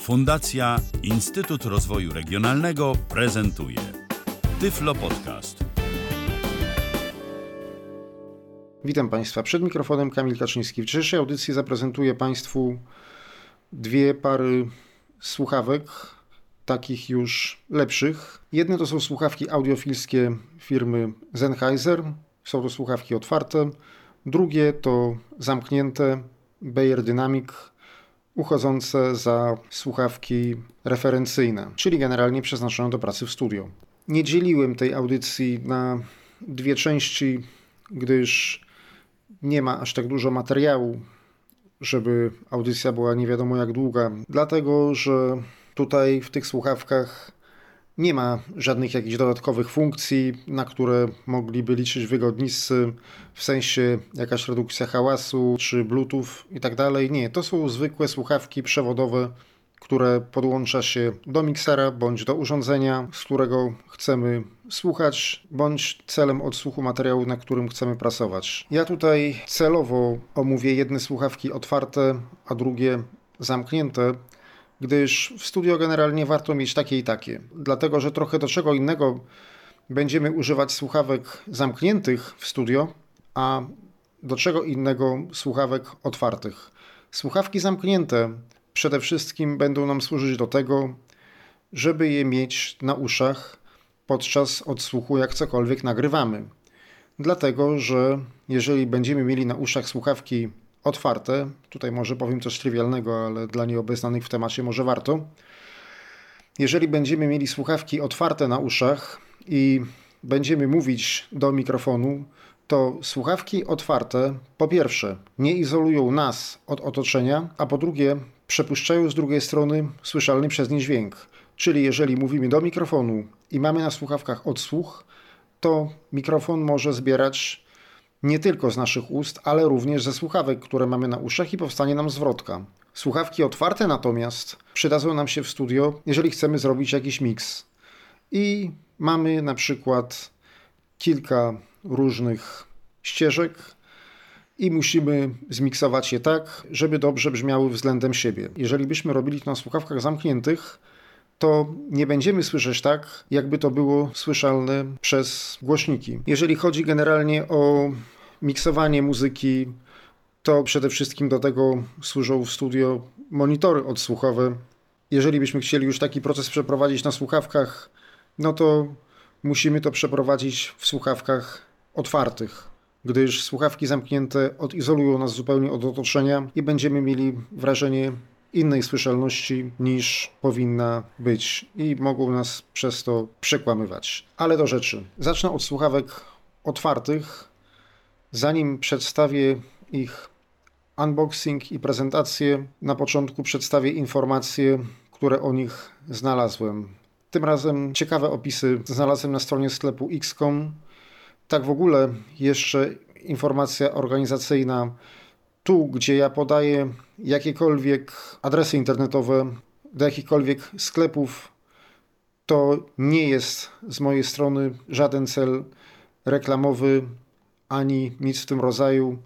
Fundacja Instytut Rozwoju Regionalnego prezentuje Tyflo Podcast. Witam Państwa. Przed mikrofonem Kamil Kaczyński. W dzisiejszej audycji zaprezentuję Państwu dwie pary słuchawek, takich już lepszych. Jedne to są słuchawki audiofilskie firmy Sennheiser. Są to słuchawki otwarte. Drugie to zamknięte Bayer Dynamic uchodzące za słuchawki referencyjne, czyli generalnie przeznaczone do pracy w studio. Nie dzieliłem tej audycji na dwie części, gdyż nie ma aż tak dużo materiału, żeby audycja była nie wiadomo jak długa, dlatego że tutaj w tych słuchawkach nie ma żadnych jakichś dodatkowych funkcji, na które mogliby liczyć wygodnicy, w sensie jakaś redukcja hałasu czy Bluetooth i tak dalej. Nie, to są zwykłe słuchawki przewodowe, które podłącza się do miksera bądź do urządzenia, z którego chcemy słuchać, bądź celem odsłuchu materiału, na którym chcemy prasować. Ja tutaj celowo omówię jedne słuchawki otwarte, a drugie zamknięte, gdyż w studio generalnie warto mieć takie i takie. Dlatego, że trochę do czego innego będziemy używać słuchawek zamkniętych w studio, a do czego innego słuchawek otwartych. Słuchawki zamknięte przede wszystkim będą nam służyć do tego, żeby je mieć na uszach podczas odsłuchu, jak cokolwiek nagrywamy. Dlatego, że jeżeli będziemy mieli na uszach słuchawki otwarte. Tutaj może powiem coś trywialnego, ale dla nieobeznanych w temacie może warto. Jeżeli będziemy mieli słuchawki otwarte na uszach i będziemy mówić do mikrofonu, to słuchawki otwarte po pierwsze nie izolują nas od otoczenia, a po drugie przepuszczają z drugiej strony słyszalny przez nie dźwięk. Czyli jeżeli mówimy do mikrofonu i mamy na słuchawkach odsłuch, to mikrofon może zbierać nie tylko z naszych ust, ale również ze słuchawek, które mamy na uszach i powstanie nam zwrotka. Słuchawki otwarte natomiast przydadzą nam się w studio, jeżeli chcemy zrobić jakiś miks. I mamy na przykład kilka różnych ścieżek i musimy zmiksować je tak, żeby dobrze brzmiały względem siebie. Jeżeli byśmy robili to na słuchawkach zamkniętych, to nie będziemy słyszeć tak, jakby to było słyszalne przez głośniki. Jeżeli chodzi generalnie o miksowanie muzyki, to przede wszystkim do tego służą w studio monitory odsłuchowe. Jeżeli byśmy chcieli już taki proces przeprowadzić na słuchawkach, no to musimy to przeprowadzić w słuchawkach otwartych, gdyż słuchawki zamknięte odizolują nas zupełnie od otoczenia i będziemy mieli wrażenie innej słyszalności niż powinna być i mogą nas przez to przekłamywać. Ale do rzeczy. Zacznę od słuchawek otwartych. Zanim przedstawię ich unboxing i prezentację, na początku przedstawię informacje, które o nich znalazłem. Tym razem ciekawe opisy znalazłem na stronie sklepu XCOM. Tak w ogóle jeszcze informacja organizacyjna tu, gdzie ja podaję jakiekolwiek adresy internetowe do jakichkolwiek sklepów, to nie jest z mojej strony żaden cel reklamowy ani nic w tym rodzaju.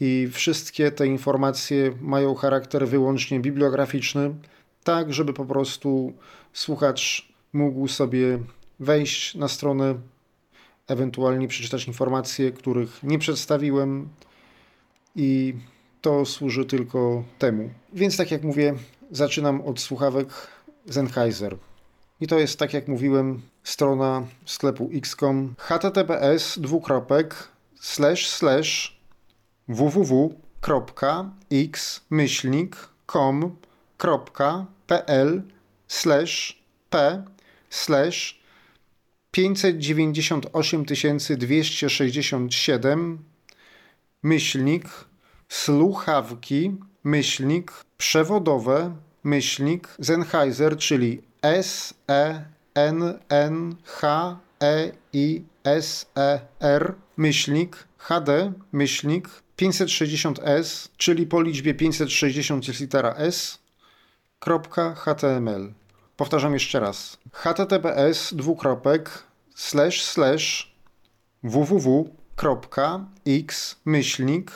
I wszystkie te informacje mają charakter wyłącznie bibliograficzny, tak żeby po prostu słuchacz mógł sobie wejść na stronę, ewentualnie przeczytać informacje, których nie przedstawiłem i to służy tylko temu. Więc tak jak mówię, zaczynam od słuchawek Sennheiser. I to jest, tak jak mówiłem, strona sklepu XCOM https dwukropek slash slash www.x-com.pl slash p slash 598 267 myślnik słuchawki, myślnik, przewodowe, myślnik, Sennheiser, czyli S, E, N, N, H, E, I, S, E, R, myślnik, HD, myślnik, 560S, czyli po liczbie 560 jest litera S, kropka HTML. Powtarzam jeszcze raz. https dwukropek slash slash www.x myślnik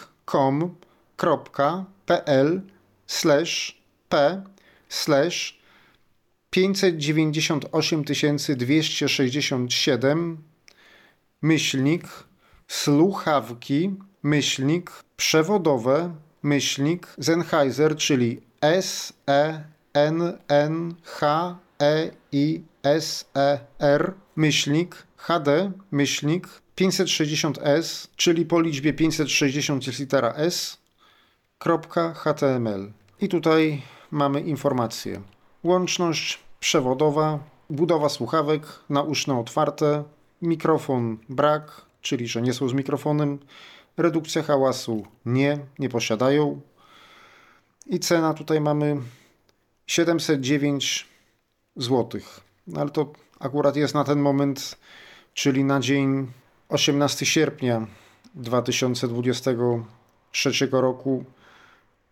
com.pl slash p slash 598 267 myślnik słuchawki myślnik przewodowe myślnik Sennheiser, czyli S E N N H E I S E R myślnik HD myślnik 560S, czyli po liczbie 560 jest litera S, .html. I tutaj mamy informacje. Łączność przewodowa, budowa słuchawek nauszne otwarte, mikrofon brak, czyli że nie są z mikrofonem, redukcja hałasu nie, nie posiadają. I cena tutaj mamy 709 zł. No ale to akurat jest na ten moment, czyli na dzień 18 sierpnia 2023 roku.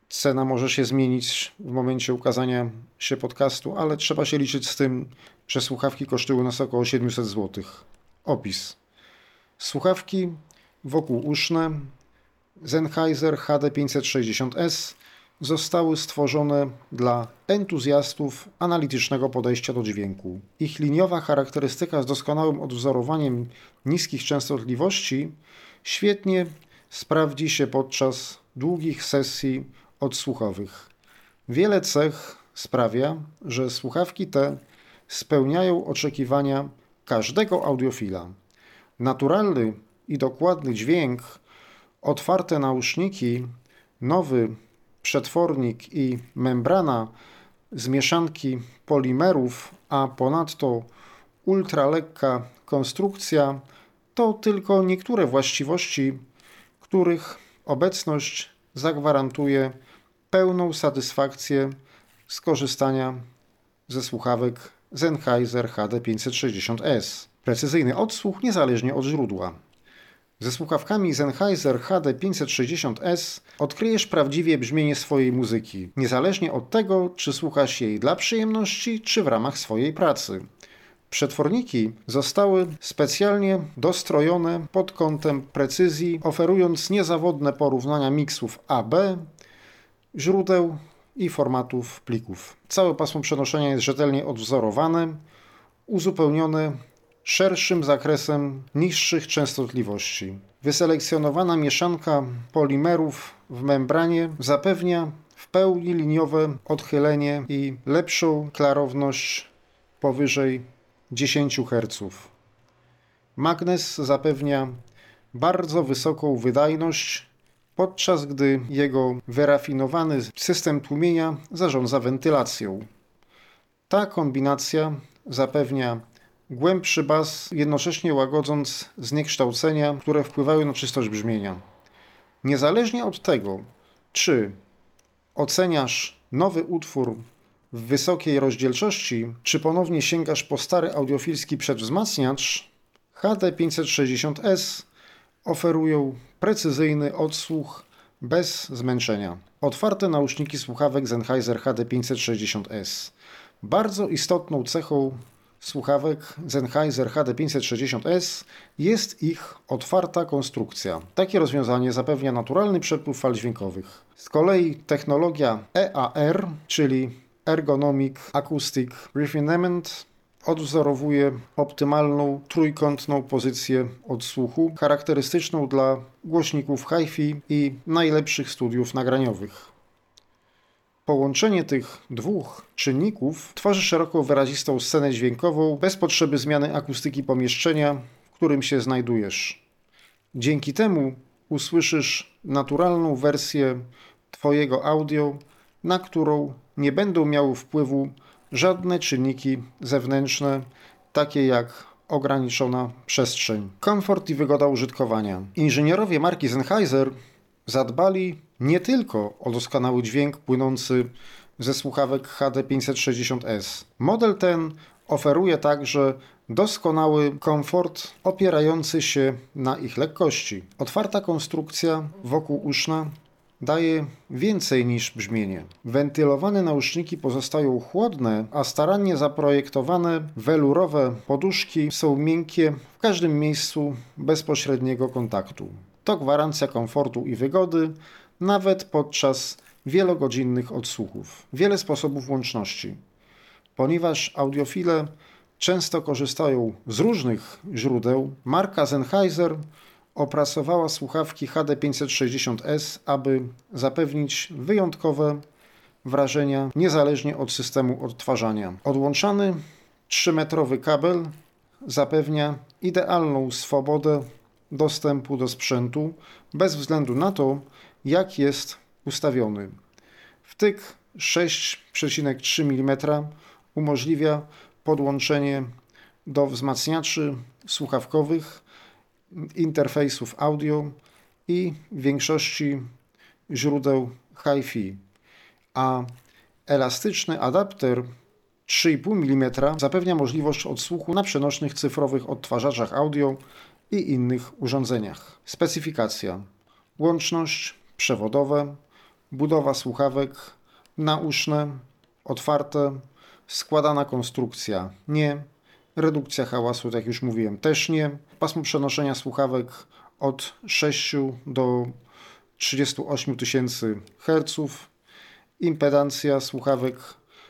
Cena może się zmienić w momencie ukazania się podcastu, ale trzeba się liczyć z tym, że słuchawki kosztują nas około 700 zł. Opis. Słuchawki wokół uszne Sennheiser HD560S zostały stworzone dla entuzjastów analitycznego podejścia do dźwięku. Ich liniowa charakterystyka z doskonałym odwzorowaniem niskich częstotliwości świetnie sprawdzi się podczas długich sesji odsłuchowych. Wiele cech sprawia, że słuchawki te spełniają oczekiwania każdego audiofila. Naturalny i dokładny dźwięk, otwarte nauszniki, nowy przetwornik i membrana z mieszanki polimerów, a ponadto ultralekka konstrukcja to tylko niektóre właściwości, których obecność zagwarantuje pełną satysfakcję z korzystania ze słuchawek Sennheiser HD560S. Precyzyjny odsłuch niezależnie od źródła. Ze słuchawkami Sennheiser HD560S odkryjesz prawdziwie brzmienie swojej muzyki, niezależnie od tego, czy słuchasz jej dla przyjemności, czy w ramach swojej pracy. Przetworniki zostały specjalnie dostrojone pod kątem precyzji, oferując niezawodne porównania miksów AB, źródeł i formatów plików. Całe pasmo przenoszenia jest rzetelnie odwzorowane, uzupełnione szerszym zakresem niższych częstotliwości. Wyselekcjonowana mieszanka polimerów w membranie zapewnia w pełni liniowe odchylenie i lepszą klarowność powyżej 10 Hz. Magnes zapewnia bardzo wysoką wydajność, podczas gdy jego wyrafinowany system tłumienia zarządza wentylacją. Ta kombinacja zapewnia głębszy bas, jednocześnie łagodząc zniekształcenia, które wpływają na czystość brzmienia. Niezależnie od tego, czy oceniasz nowy utwór w wysokiej rozdzielczości, czy ponownie sięgasz po stary audiofilski przedwzmacniacz, HD560S oferują precyzyjny odsłuch bez zmęczenia. Otwarte nauszniki słuchawek Sennheiser HD560S. Bardzo istotną cechą słuchawek Sennheiser HD560S jest ich otwarta konstrukcja. Takie rozwiązanie zapewnia naturalny przepływ fal dźwiękowych. Z kolei technologia EAR, czyli Ergonomic Acoustic Refinement, odwzorowuje optymalną trójkątną pozycję odsłuchu, charakterystyczną dla głośników hi-fi i najlepszych studiów nagraniowych. Połączenie tych dwóch czynników tworzy szeroko wyrazistą scenę dźwiękową bez potrzeby zmiany akustyki pomieszczenia, w którym się znajdujesz. Dzięki temu usłyszysz naturalną wersję Twojego audio, na którą nie będą miały wpływu żadne czynniki zewnętrzne, takie jak ograniczona przestrzeń. Komfort i wygoda użytkowania. Inżynierowie marki Sennheiser zadbali nie tylko o doskonały dźwięk płynący ze słuchawek HD560S. Model ten oferuje także doskonały komfort opierający się na ich lekkości. Otwarta konstrukcja wokół uszna daje więcej niż brzmienie. Wentylowane nauszniki pozostają chłodne, a starannie zaprojektowane welurowe poduszki są miękkie w każdym miejscu bezpośredniego kontaktu. To gwarancja komfortu i wygody, nawet podczas wielogodzinnych odsłuchów. Wiele sposobów łączności. Ponieważ audiofile często korzystają z różnych źródeł, marka Sennheiser opracowała słuchawki HD560S, aby zapewnić wyjątkowe wrażenia niezależnie od systemu odtwarzania. Odłączany 3-metrowy kabel zapewnia idealną swobodę dostępu do sprzętu bez względu na to, jak jest ustawiony. Wtyk 6,3 mm umożliwia podłączenie do wzmacniaczy słuchawkowych, interfejsów audio i większości źródeł HiFi, a elastyczny adapter 3,5 mm zapewnia możliwość odsłuchu na przenośnych cyfrowych odtwarzaczach audio i innych urządzeniach. Specyfikacja: łączność, przewodowe, budowa słuchawek, nauszne, otwarte, składana konstrukcja. Nie, redukcja hałasu, tak jak już mówiłem, też nie, pasmo przenoszenia słuchawek od 6 do 38 tysięcy Hz, impedancja słuchawek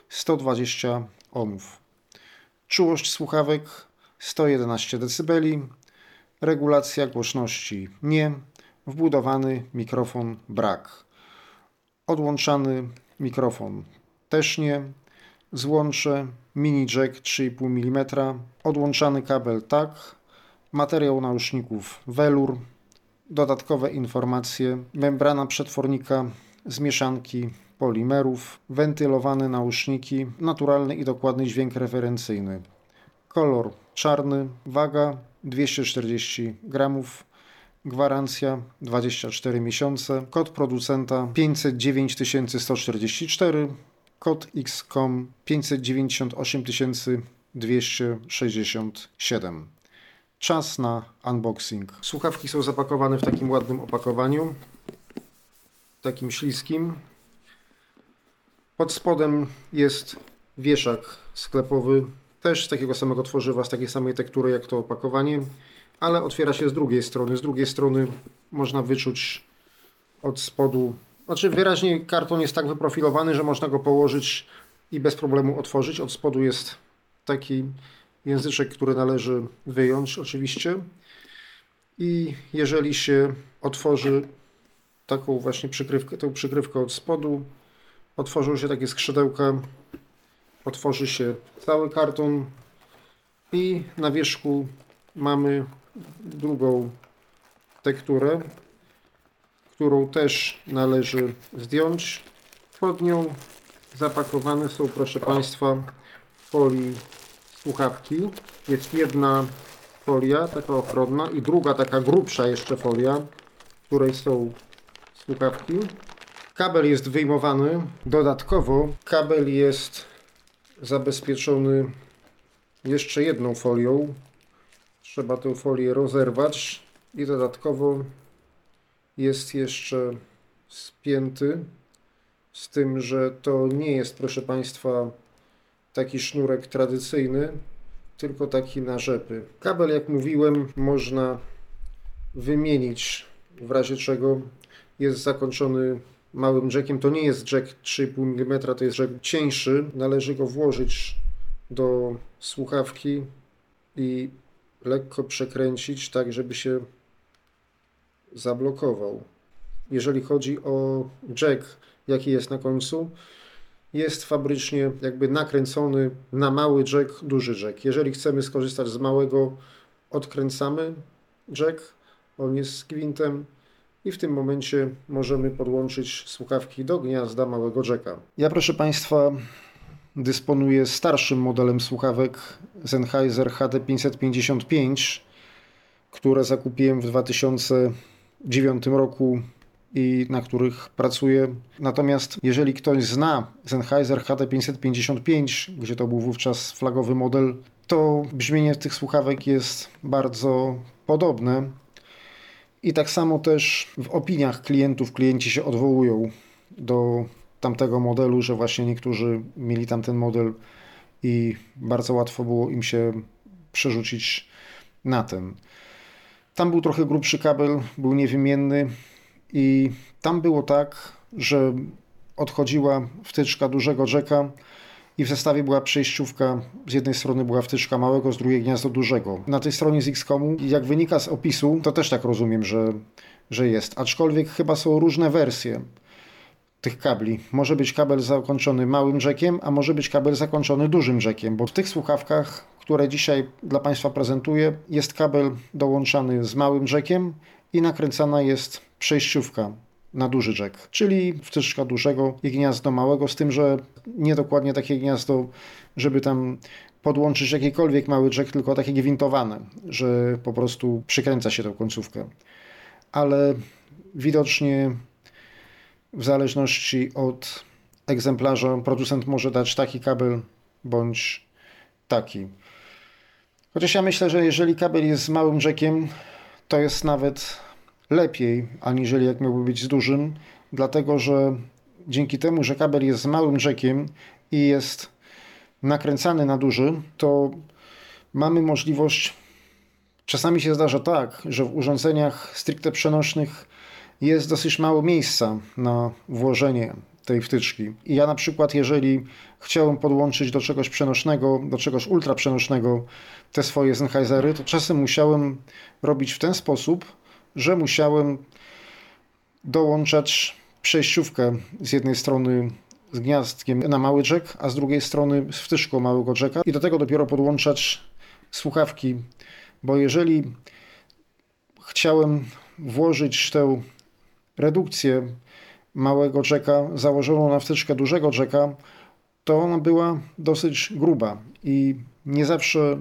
120 ohmów. Czułość słuchawek 111 dB, regulacja głośności nie, wbudowany mikrofon brak. Odłączany mikrofon też nie, złącze mini jack 3,5 mm, odłączany kabel tak, materiał nauszników welur, dodatkowe informacje, membrana przetwornika z mieszanki polimerów, wentylowane nauszniki, naturalny i dokładny dźwięk referencyjny. Kolor czarny, waga 240 gramów, gwarancja 24 miesiące, kod producenta 509 144, kod XCOM 598 267. Czas na unboxing. Słuchawki są zapakowane w takim ładnym opakowaniu, takim śliskim. Pod spodem jest wieszak sklepowy, też z takiego samego tworzywa, z takiej samej tektury jak to opakowanie, ale otwiera się z drugiej strony. Z drugiej strony można wyczuć od spodu, znaczy wyraźnie karton jest tak wyprofilowany, że można go położyć i bez problemu otworzyć. Od spodu jest taki języczek, który należy wyjąć oczywiście. I jeżeli się otworzy taką właśnie przykrywkę, tą przykrywkę od spodu, otworzą się takie skrzydełka, otworzy się cały karton i na wierzchu mamy drugą tekturę, którą też należy zdjąć. Pod nią zapakowane są, proszę Państwa, folii słuchawki. Jest jedna folia, taka ochronna i druga taka grubsza jeszcze folia, w której są słuchawki. Kabel jest wyjmowany. Dodatkowo kabel jest zabezpieczony jeszcze jedną folią. Trzeba tę folię rozerwać i dodatkowo jest jeszcze spięty z tym, że to nie jest, proszę Państwa, taki sznurek tradycyjny, tylko taki na rzepy. Kabel, jak mówiłem, można wymienić w razie czego jest zakończony małym jackiem. To nie jest jack 3,5 mm, to jest jack cieńszy. Należy go włożyć do słuchawki i lekko przekręcić, tak żeby się zablokował. Jeżeli chodzi o jack, jaki jest na końcu, jest fabrycznie jakby nakręcony na mały jack, duży jack. Jeżeli chcemy skorzystać z małego, odkręcamy jack, on jest z gwintem i w tym momencie możemy podłączyć słuchawki do gniazda małego jacka. Ja proszę Państwa dysponuję starszym modelem słuchawek Sennheiser HD555, które zakupiłem w 2009 roku i na których pracuję. Natomiast jeżeli ktoś zna Sennheiser HD555, gdzie to był wówczas flagowy model, to brzmienie tych słuchawek jest bardzo podobne. I tak samo też w opiniach klientów klienci się odwołują do tamtego modelu, że właśnie niektórzy mieli tamten model i bardzo łatwo było im się przerzucić na ten. Tam był trochę grubszy kabel, był niewymienny i tam było tak, że odchodziła wtyczka dużego jacka i w zestawie była przejściówka. Z jednej strony była wtyczka małego, z drugiej gniazdo dużego. Na tej stronie z Xcomu, jak wynika z opisu, to też tak rozumiem, że, że jest. Aczkolwiek chyba są różne wersje tych kabli. Może być kabel zakończony małym jackiem, a może być kabel zakończony dużym jackiem, bo w tych słuchawkach, które dzisiaj dla Państwa prezentuję, jest kabel dołączany z małym jackiem i nakręcana jest przejściówka na duży jack, czyli wtyczka dużego i gniazdo małego, z tym, że nie dokładnie takie gniazdo, żeby tam podłączyć jakikolwiek mały jack, tylko takie gwintowane, że po prostu przykręca się tą końcówkę. Ale widocznie w zależności od egzemplarza producent może dać taki kabel bądź taki. Chociaż ja myślę, że jeżeli kabel jest z małym jackiem, to jest nawet lepiej, aniżeli jak miałby być z dużym, dlatego że dzięki temu, że kabel jest z małym jackiem i jest nakręcany na duży, to mamy możliwość. Czasami się zdarza tak, że w urządzeniach stricte przenośnych jest dosyć mało miejsca na włożenie tej wtyczki. I ja na przykład, jeżeli chciałem podłączyć do czegoś przenośnego, do czegoś ultra przenośnego te swoje Sennheisery, to czasem musiałem robić w ten sposób, że musiałem dołączać przejściówkę z jednej strony z gniazdkiem na mały jack, a z drugiej strony z wtyczką małego jacka i do tego dopiero podłączać słuchawki, bo jeżeli chciałem włożyć tę redukcję małego jacka założoną na wtyczkę dużego jacka, to ona była dosyć gruba i nie zawsze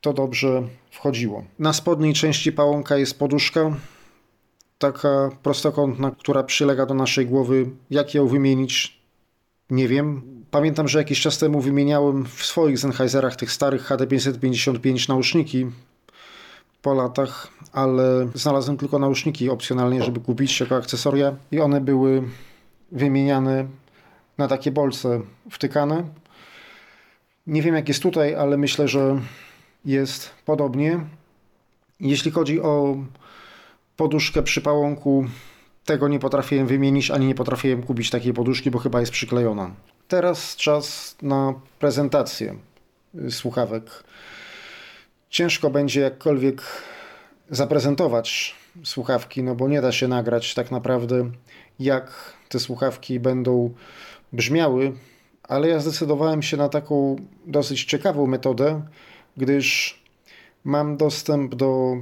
to dobrze wchodziło. Na spodniej części pałąka jest poduszka, taka prostokątna, która przylega do naszej głowy. Jak ją wymienić? Nie wiem. Pamiętam, że jakiś czas temu wymieniałem w swoich Sennheiserach tych starych HD555 nauszniki po latach, ale znalazłem tylko nauszniki opcjonalnie, żeby kupić jako akcesoria i one były wymieniane na takie bolce wtykane. Nie wiem jak jest tutaj, ale myślę, że jest podobnie. Jeśli chodzi o poduszkę przy pałąku, tego nie potrafiłem wymienić, ani nie potrafiłem kupić takiej poduszki, bo chyba jest przyklejona. Teraz czas na prezentację słuchawek. Ciężko będzie jakkolwiek zaprezentować słuchawki, no bo nie da się nagrać tak naprawdę, jak te słuchawki będą brzmiały, ale ja zdecydowałem się na taką dosyć ciekawą metodę, gdyż mam dostęp do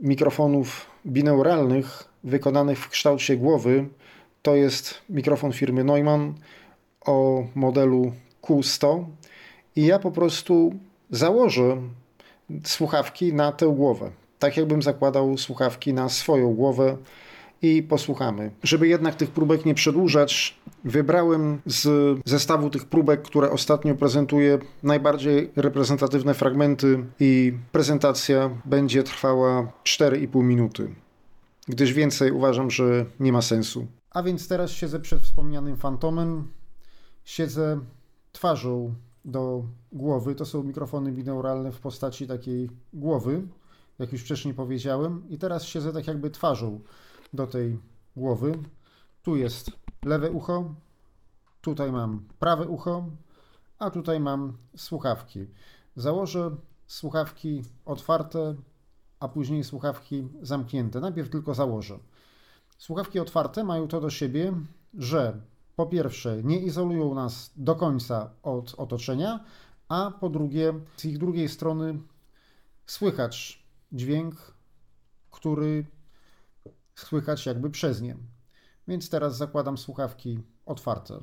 mikrofonów binauralnych wykonanych w kształcie głowy. To jest mikrofon firmy Neumann o modelu Q100 i ja po prostu założę słuchawki na tę głowę. Tak jakbym zakładał słuchawki na swoją głowę i posłuchamy. Żeby jednak tych próbek nie przedłużać, wybrałem z zestawu tych próbek, które ostatnio prezentuję, najbardziej reprezentatywne fragmenty i prezentacja będzie trwała 4,5 minuty, gdyż więcej uważam, że nie ma sensu. A więc teraz siedzę przed wspomnianym fantomem, siedzę twarzą do głowy. To są mikrofony binauralne w postaci takiej głowy, jak już wcześniej powiedziałem. I teraz siedzę tak jakby twarzą do tej głowy. Tu jest lewe ucho, tutaj mam prawe ucho, a tutaj mam słuchawki. Założę słuchawki otwarte, a później słuchawki zamknięte. Najpierw tylko założę. Słuchawki otwarte mają to do siebie, że po pierwsze nie izolują nas do końca od otoczenia, a po drugie z ich drugiej strony słychać dźwięk, który słychać jakby przez nie. Więc teraz zakładam słuchawki otwarte.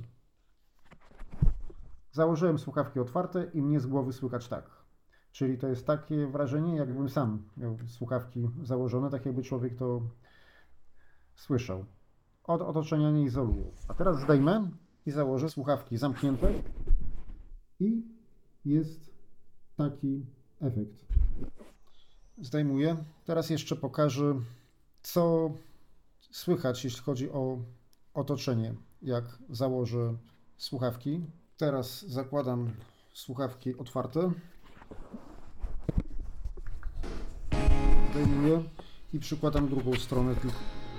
Założyłem słuchawki otwarte i mnie z głowy słychać tak. Czyli to jest takie wrażenie, jakbym sam miał słuchawki założone, tak jakby człowiek to słyszał. Od otoczenia nie izolują. A teraz zdejmę i założę słuchawki zamknięte i jest taki efekt. Zdejmuję. Teraz jeszcze pokażę co słychać, jeśli chodzi o otoczenie, jak założę słuchawki. Teraz zakładam słuchawki otwarte. Zdejmuję i przykładam drugą stronę,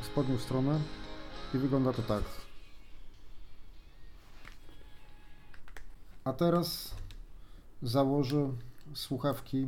spodnią stronę i wygląda to tak. A teraz założę słuchawki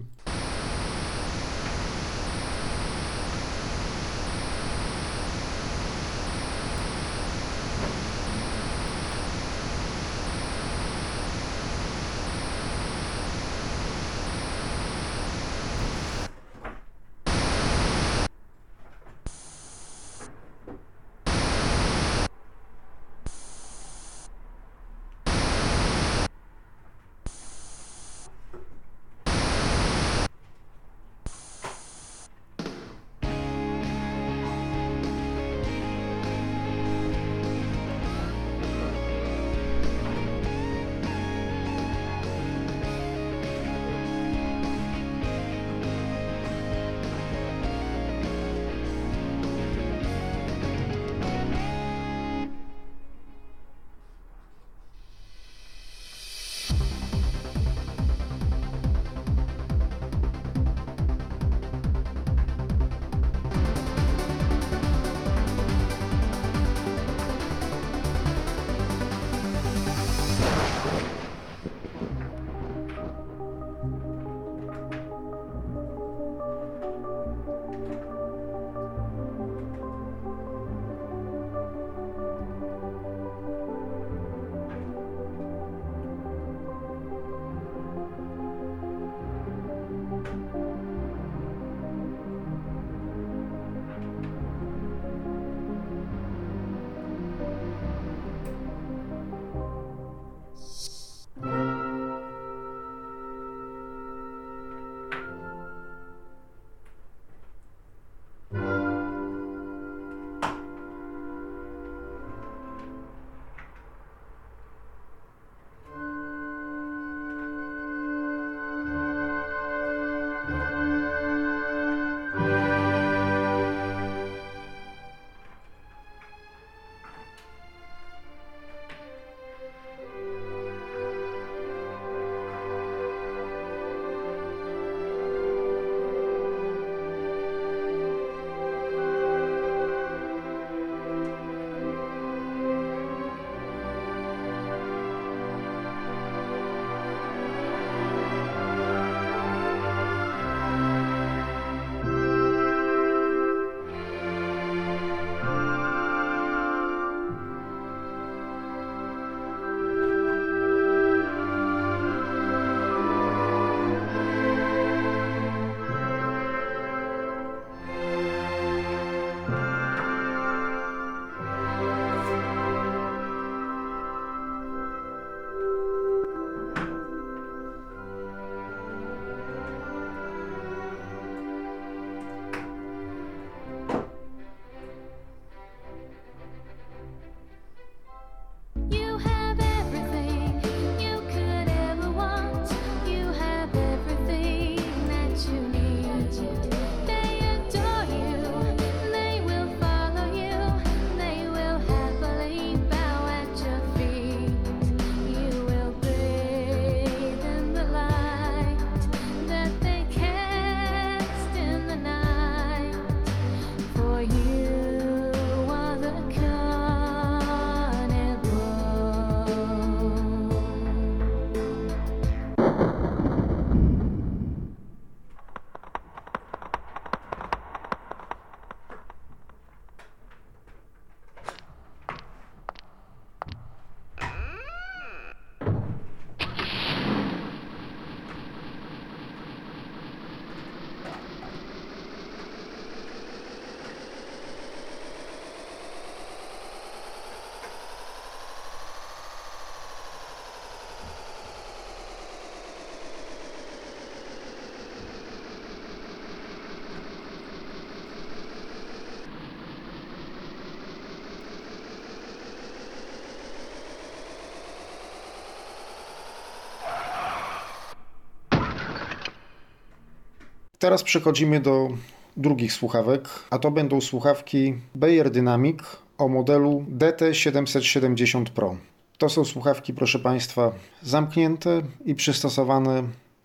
Teraz przechodzimy do drugich słuchawek, a to będą słuchawki Bayer Dynamic o modelu DT770 Pro. To są słuchawki, proszę Państwa, zamknięte i przystosowane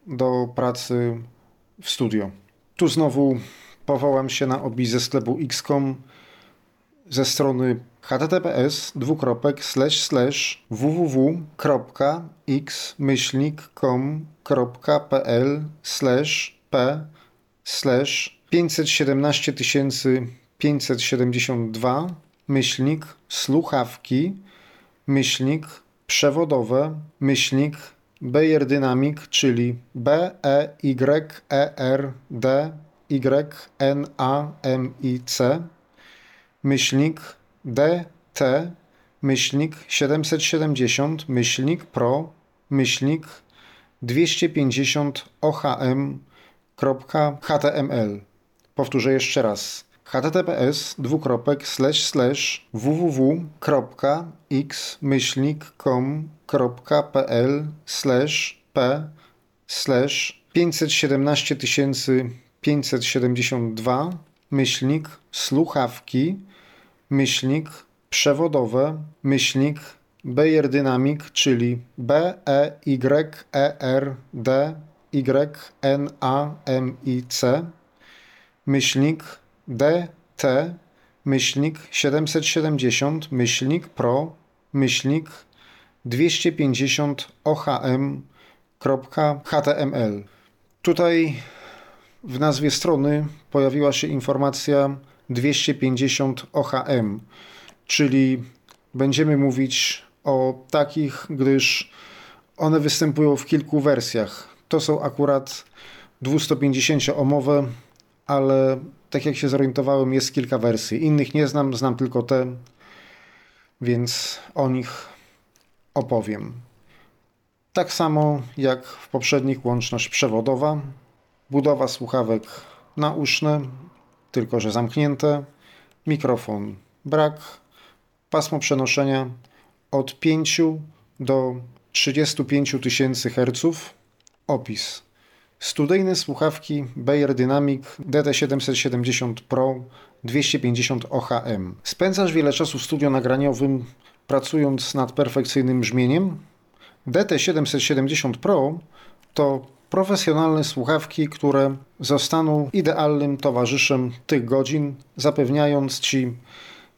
do pracy w studio. Tu znowu powołam się na opis ze sklepu XCOM ze strony https www.x-com.pl p slash 517 572 myślnik słuchawki myślnik przewodowe myślnik Bayer Dynamic, czyli B E Y E R D Y N A M I C myślnik D T myślnik 770 myślnik Pro myślnik 250 OHM.html. Powtórzę jeszcze raz. https dwukropek slash slash www.x-com.pl slash p slash 517 572 myślnik słuchawki myślnik przewodowe myślnik Bayer Dynamic, czyli B E Y E R D Y N A M I C myślnik D T myślnik 770 myślnik Pro myślnik 250 OHM.html. Tutaj w nazwie strony pojawiła się informacja 250 OHM, czyli będziemy mówić o takich, gdyż one występują w kilku wersjach. To są akurat 250-omowe, ale tak jak się zorientowałem, jest kilka wersji. Innych nie znam, znam tylko te, więc o nich opowiem. Tak samo jak w poprzednich łączność przewodowa, budowa słuchawek nauszne, tylko że zamknięte, mikrofon brak, pasmo przenoszenia od 5 do 35 tysięcy Hz, opis. Studyjne słuchawki Bayer Dynamic DT770 Pro 250 OHM. Spędzasz wiele czasu w studio nagraniowym pracując nad perfekcyjnym brzmieniem? DT770 Pro to profesjonalne słuchawki, które zostaną idealnym towarzyszem tych godzin, zapewniając Ci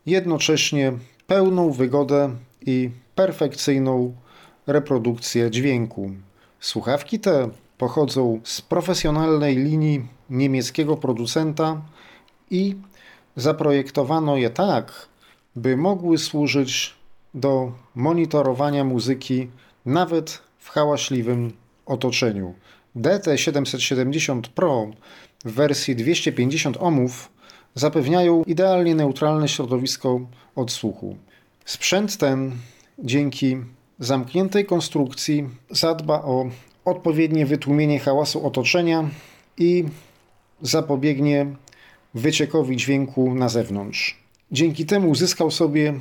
jednocześnie pełną wygodę i perfekcyjną reprodukcję dźwięku. Słuchawki te pochodzą z profesjonalnej linii niemieckiego producenta i zaprojektowano je tak, by mogły służyć do monitorowania muzyki nawet w hałaśliwym otoczeniu. DT770 Pro w wersji 250 ohmów zapewniają idealnie neutralne środowisko odsłuchu. Sprzęt ten dzięki zamkniętej konstrukcji zadba o odpowiednie wytłumienie hałasu otoczenia i zapobiegnie wyciekowi dźwięku na zewnątrz. Dzięki temu uzyskał sobie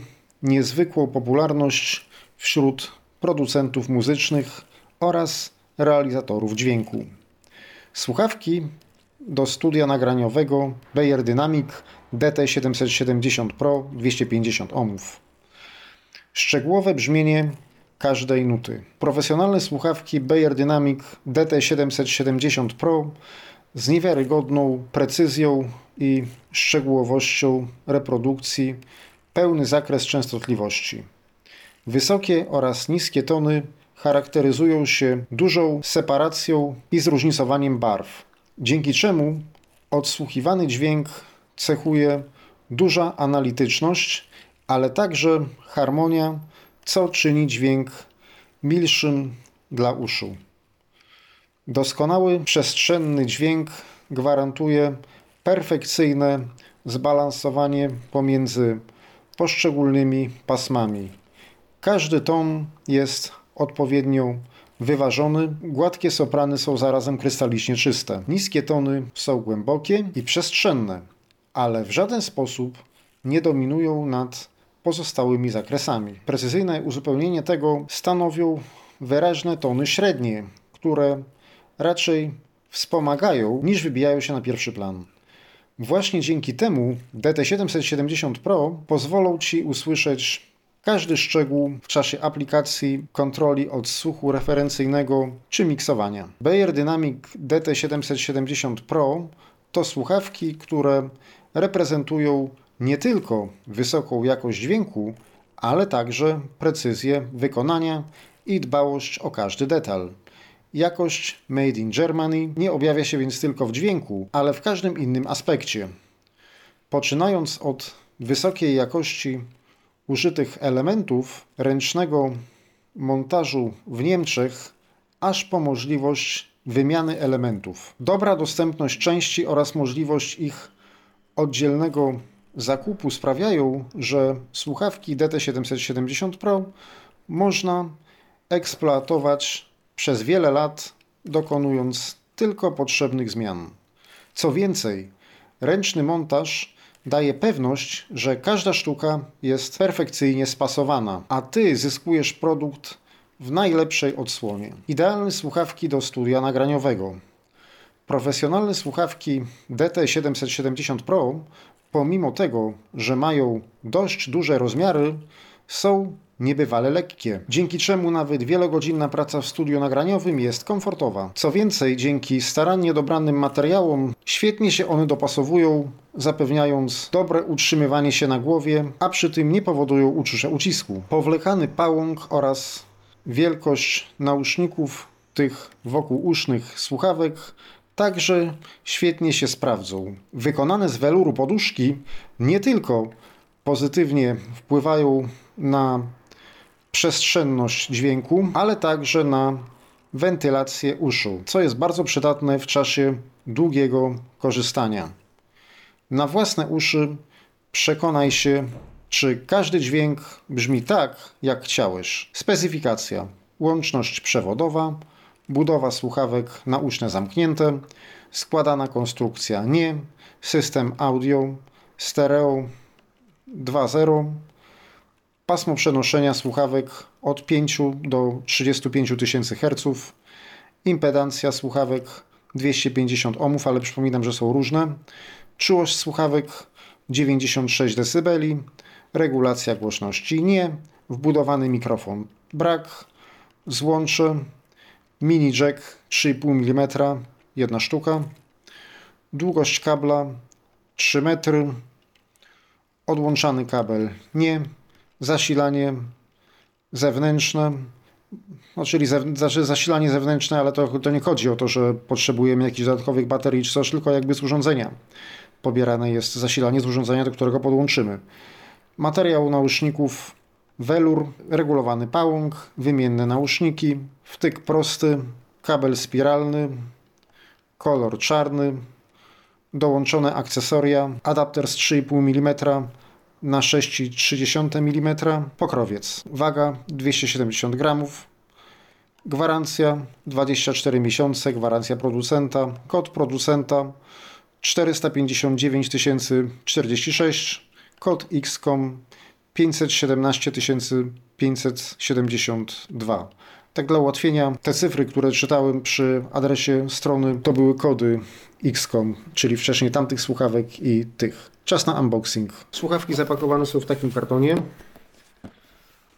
niezwykłą popularność wśród producentów muzycznych oraz realizatorów dźwięku. Słuchawki do studia nagraniowego Bayer Dynamic DT770 Pro 250 ohmów. Szczegółowe brzmienie każdej nuty. Profesjonalne słuchawki Bayer Dynamic DT770 Pro z niewiarygodną precyzją i szczegółowością reprodukcji, pełny zakres częstotliwości. Wysokie oraz niskie tony charakteryzują się dużą separacją i zróżnicowaniem barw, dzięki czemu odsłuchiwany dźwięk cechuje duża analityczność, ale także harmonia, co czyni dźwięk milszym dla uszu. Doskonały przestrzenny dźwięk gwarantuje perfekcyjne zbalansowanie pomiędzy poszczególnymi pasmami. Każdy ton jest odpowiednio wyważony, gładkie soprany są zarazem krystalicznie czyste. Niskie tony są głębokie i przestrzenne, ale w żaden sposób nie dominują nad pozostałymi zakresami. Precyzyjne uzupełnienie tego stanowią wyraźne tony średnie, które raczej wspomagają niż wybijają się na pierwszy plan. Właśnie dzięki temu DT770 Pro pozwolą Ci usłyszeć każdy szczegół w czasie aplikacji kontroli odsłuchu referencyjnego czy miksowania. Bayer Dynamic DT770 Pro to słuchawki, które reprezentują nie tylko wysoką jakość dźwięku, ale także precyzję wykonania i dbałość o każdy detal. Jakość Made in Germany nie objawia się więc tylko w dźwięku, ale w każdym innym aspekcie. Poczynając od wysokiej jakości użytych elementów ręcznego montażu w Niemczech, aż po możliwość wymiany elementów. Dobra dostępność części oraz możliwość ich oddzielnego zakupu sprawiają, że słuchawki DT770 Pro można eksploatować przez wiele lat, dokonując tylko potrzebnych zmian. Co więcej, ręczny montaż daje pewność, że każda sztuka jest perfekcyjnie spasowana, a ty zyskujesz produkt w najlepszej odsłonie. Idealne słuchawki do studia nagraniowego. Profesjonalne słuchawki DT770 Pro, pomimo tego, że mają dość duże rozmiary, są niebywale lekkie, dzięki czemu nawet wielogodzinna praca w studiu nagraniowym jest komfortowa. Co więcej, dzięki starannie dobranym materiałom świetnie się one dopasowują, zapewniając dobre utrzymywanie się na głowie, a przy tym nie powodują uczucia ucisku. Powlekany pałąk oraz wielkość nauszników tych wokółusznych słuchawek także świetnie się sprawdzą. Wykonane z weluru poduszki nie tylko pozytywnie wpływają na przestrzenność dźwięku, ale także na wentylację uszu, co jest bardzo przydatne w czasie długiego korzystania. Na własne uszy przekonaj się, czy każdy dźwięk brzmi tak, jak chciałeś. Specyfikacja: łączność przewodowa, budowa słuchawek nauszne zamknięte, składana konstrukcja nie, system audio, stereo 2.0, pasmo przenoszenia słuchawek od 5 do 35 tysięcy Hz, impedancja słuchawek 250 ohmów, ale przypominam, że są różne, czułość słuchawek 96 dB, regulacja głośności nie, wbudowany mikrofon brak, złącze, mini jack 3,5 mm, jedna sztuka, długość kabla 3 metry, odłączany kabel nie, zasilanie zewnętrzne, no, czyli znaczy zasilanie zewnętrzne, ale to, to nie chodzi o to, że potrzebujemy jakichś dodatkowych baterii czy coś, tylko jakby z urządzenia. Pobierane jest zasilanie z urządzenia, do którego podłączymy. Materiał nauszników welur, regulowany pałąk, wymienne nauszniki, wtyk prosty, kabel spiralny, kolor czarny, dołączone akcesoria, adapter z 3,5 mm na 6,3 mm, pokrowiec, waga 270 gramów, gwarancja 24 miesiące, gwarancja producenta, kod producenta 459 046, kod XCOM 517 572. Tak dla ułatwienia, te cyfry, które czytałem przy adresie strony, to były kody XCOM, czyli wcześniej tamtych słuchawek i tych. Czas na unboxing. Słuchawki zapakowane są w takim kartonie.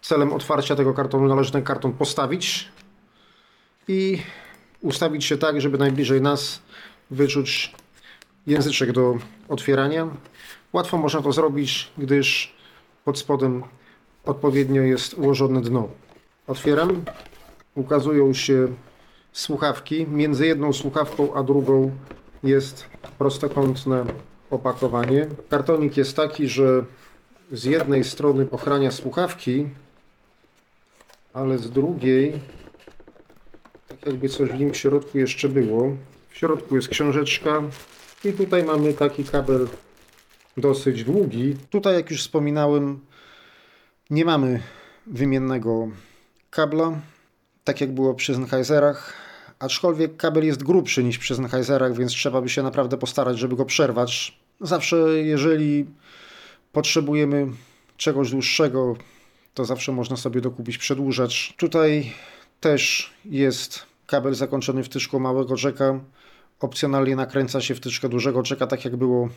Celem otwarcia tego kartonu należy ten karton postawić i ustawić się tak, żeby najbliżej nas wyczuć języczek do otwierania. Łatwo można to zrobić, gdyż pod spodem odpowiednio jest ułożone dno. Otwieram. Ukazują się słuchawki. Między jedną słuchawką a drugą jest prostokątne opakowanie. Kartonik jest taki, że z jednej strony ochrania słuchawki, ale z drugiej tak jakby coś w nim w środku jeszcze było. W środku jest książeczka i tutaj mamy taki kabel dosyć długi. Tutaj, jak już wspominałem, nie mamy wymiennego kabla, tak jak było przy Sennheiserach, aczkolwiek kabel jest grubszy niż przy Sennheiserach, więc trzeba by się naprawdę postarać, żeby go przerwać. Zawsze, jeżeli potrzebujemy czegoś dłuższego, to zawsze można sobie dokupić przedłużacz. Tutaj też jest kabel zakończony wtyczką małego jacka. Opcjonalnie nakręca się wtyczkę dużego jacka, tak jak było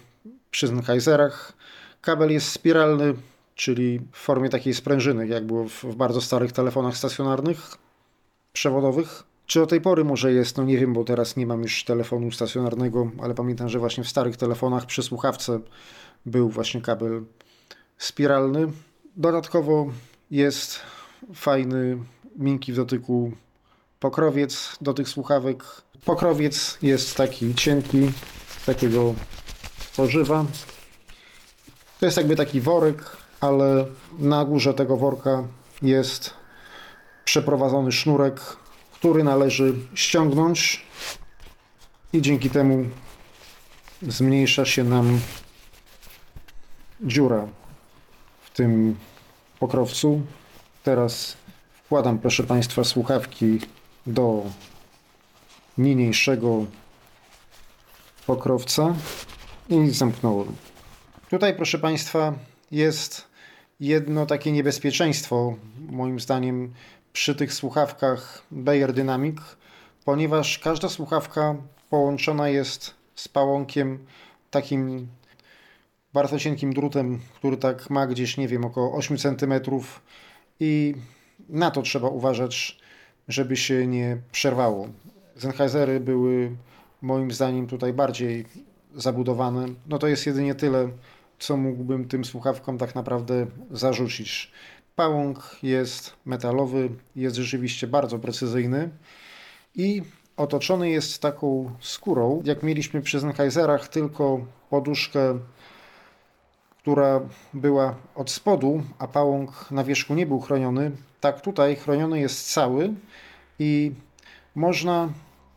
przy Sennheiserach. Kabel jest spiralny, czyli w formie takiej sprężyny, jak było w, w bardzo starych telefonach stacjonarnych, przewodowych. Czy do tej pory może jest? No nie wiem, bo teraz nie mam już telefonu stacjonarnego, ale pamiętam, że właśnie w starych telefonach przy słuchawce był właśnie kabel spiralny. Dodatkowo jest fajny, miękki w dotyku pokrowiec do tych słuchawek. Pokrowiec jest taki cienki, takiego tworzywa. To jest jakby taki worek, ale na górze tego worka jest przeprowadzony sznurek, który należy ściągnąć i dzięki temu zmniejsza się nam dziura w tym pokrowcu. Teraz wkładam, proszę Państwa, słuchawki do niniejszego pokrowca i zamknąłem. Tutaj, proszę Państwa, jest jedno takie niebezpieczeństwo, moim zdaniem, przy tych słuchawkach Bayer Dynamic, ponieważ każda słuchawka połączona jest z pałąkiem takim bardzo cienkim drutem, który tak ma gdzieś, nie wiem, około 8 cm i na to trzeba uważać, żeby się nie przerwało. Sennheisery były moim zdaniem tutaj bardziej zabudowane. No to jest jedynie tyle, co mógłbym tym słuchawkom tak naprawdę zarzucić. Pałąk jest metalowy, jest rzeczywiście bardzo precyzyjny i otoczony jest taką skórą. Jak mieliśmy przy Sennheiserach tylko poduszkę, która była od spodu, a pałąk na wierzchu nie był chroniony, tak tutaj chroniony jest cały i można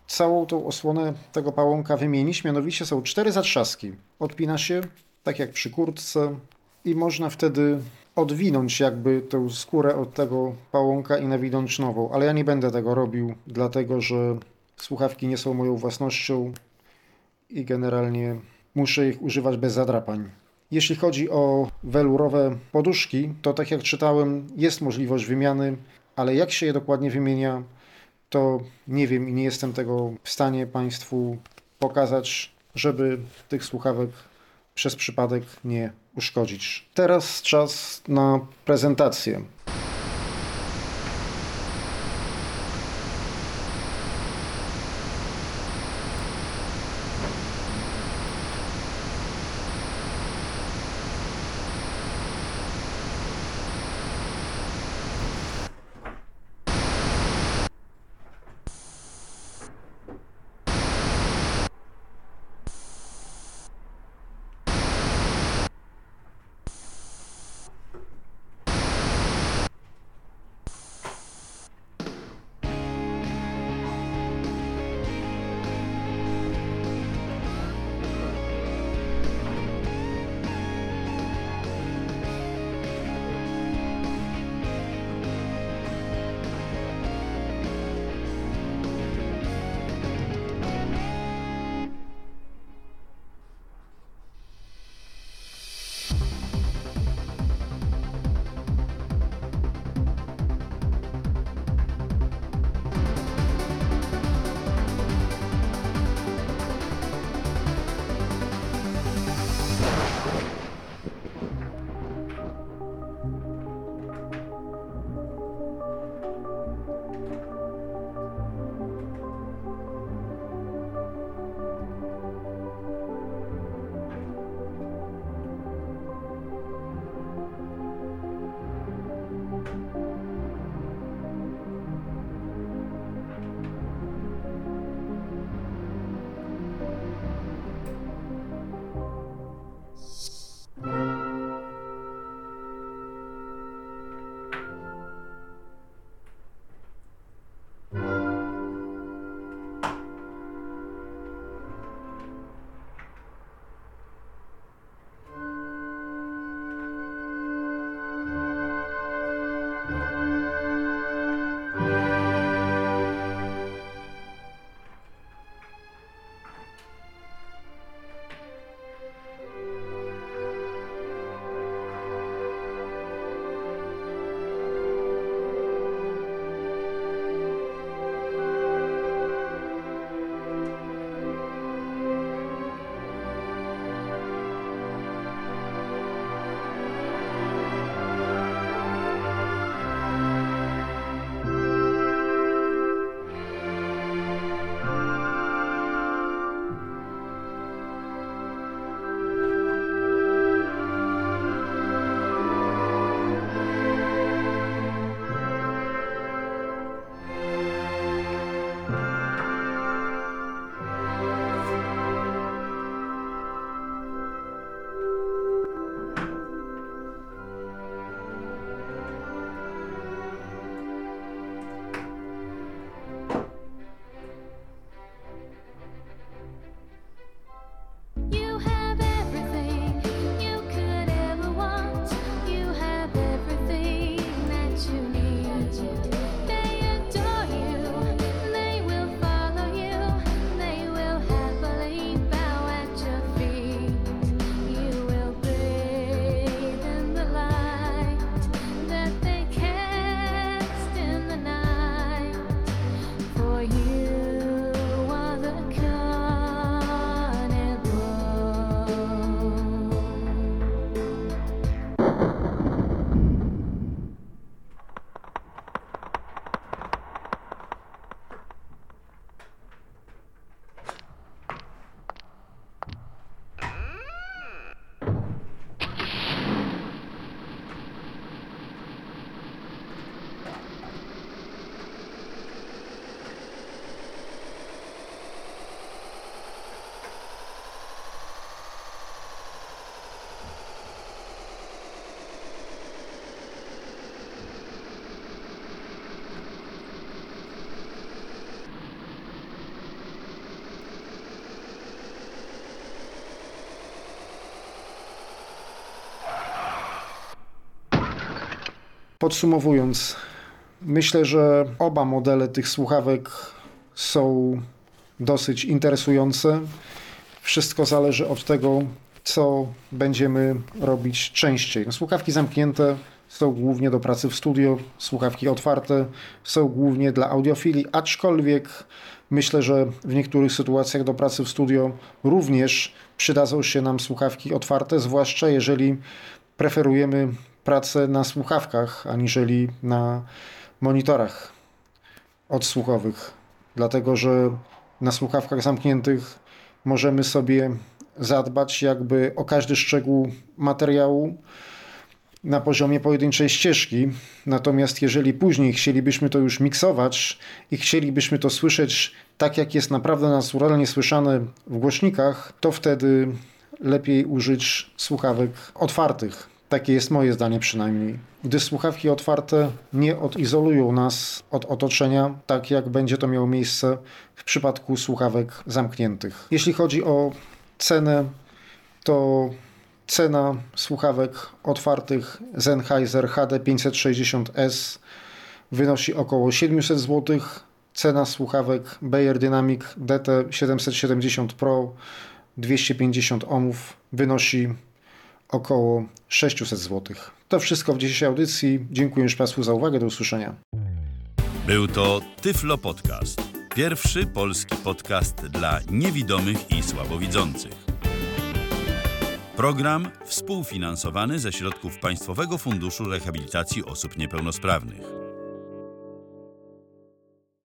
całą tą osłonę tego pałąka wymienić. Mianowicie są cztery zatrzaski. Odpina się, tak jak przy kurtce, i można wtedy odwinąć jakby tę skórę od tego pałąka i nawinąć nową. Ale ja nie będę tego robił, dlatego że słuchawki nie są moją własnością i generalnie muszę ich używać bez zadrapań. Jeśli chodzi o welurowe poduszki, to tak jak czytałem, jest możliwość wymiany, ale jak się je dokładnie wymienia, to nie wiem i nie jestem tego w stanie Państwu pokazać, żeby tych słuchawek przez przypadek nie uszkodzić. Teraz czas na prezentację. Podsumowując, myślę, że oba modele tych słuchawek są dosyć interesujące. Wszystko zależy od tego, co będziemy robić częściej. No, słuchawki zamknięte są głównie do pracy w studio, słuchawki otwarte są głównie dla audiofilii, aczkolwiek myślę, że w niektórych sytuacjach do pracy w studio również przydadzą się nam słuchawki otwarte, zwłaszcza jeżeli preferujemy pracę na słuchawkach, aniżeli na monitorach odsłuchowych. Dlatego, że na słuchawkach zamkniętych możemy sobie zadbać jakby o każdy szczegół materiału na poziomie pojedynczej ścieżki. Natomiast jeżeli później chcielibyśmy to już miksować i chcielibyśmy to słyszeć tak, jak jest naprawdę naturalnie słyszane w głośnikach, to wtedy lepiej użyć słuchawek otwartych. Takie jest moje zdanie przynajmniej. Gdyż słuchawki otwarte nie odizolują nas od otoczenia, tak jak będzie to miało miejsce w przypadku słuchawek zamkniętych. Jeśli chodzi o cenę, to cena słuchawek otwartych Sennheiser HD560S wynosi około 700 zł. Cena słuchawek Bayer Dynamic DT770 Pro 250 ohmów wynosi około 600 zł. To wszystko w dzisiejszej audycji. Dziękuję już Państwu za uwagę. Do usłyszenia. Był to Tyflo Podcast. Pierwszy polski podcast dla niewidomych i słabowidzących. Program współfinansowany ze środków Państwowego Funduszu Rehabilitacji Osób Niepełnosprawnych.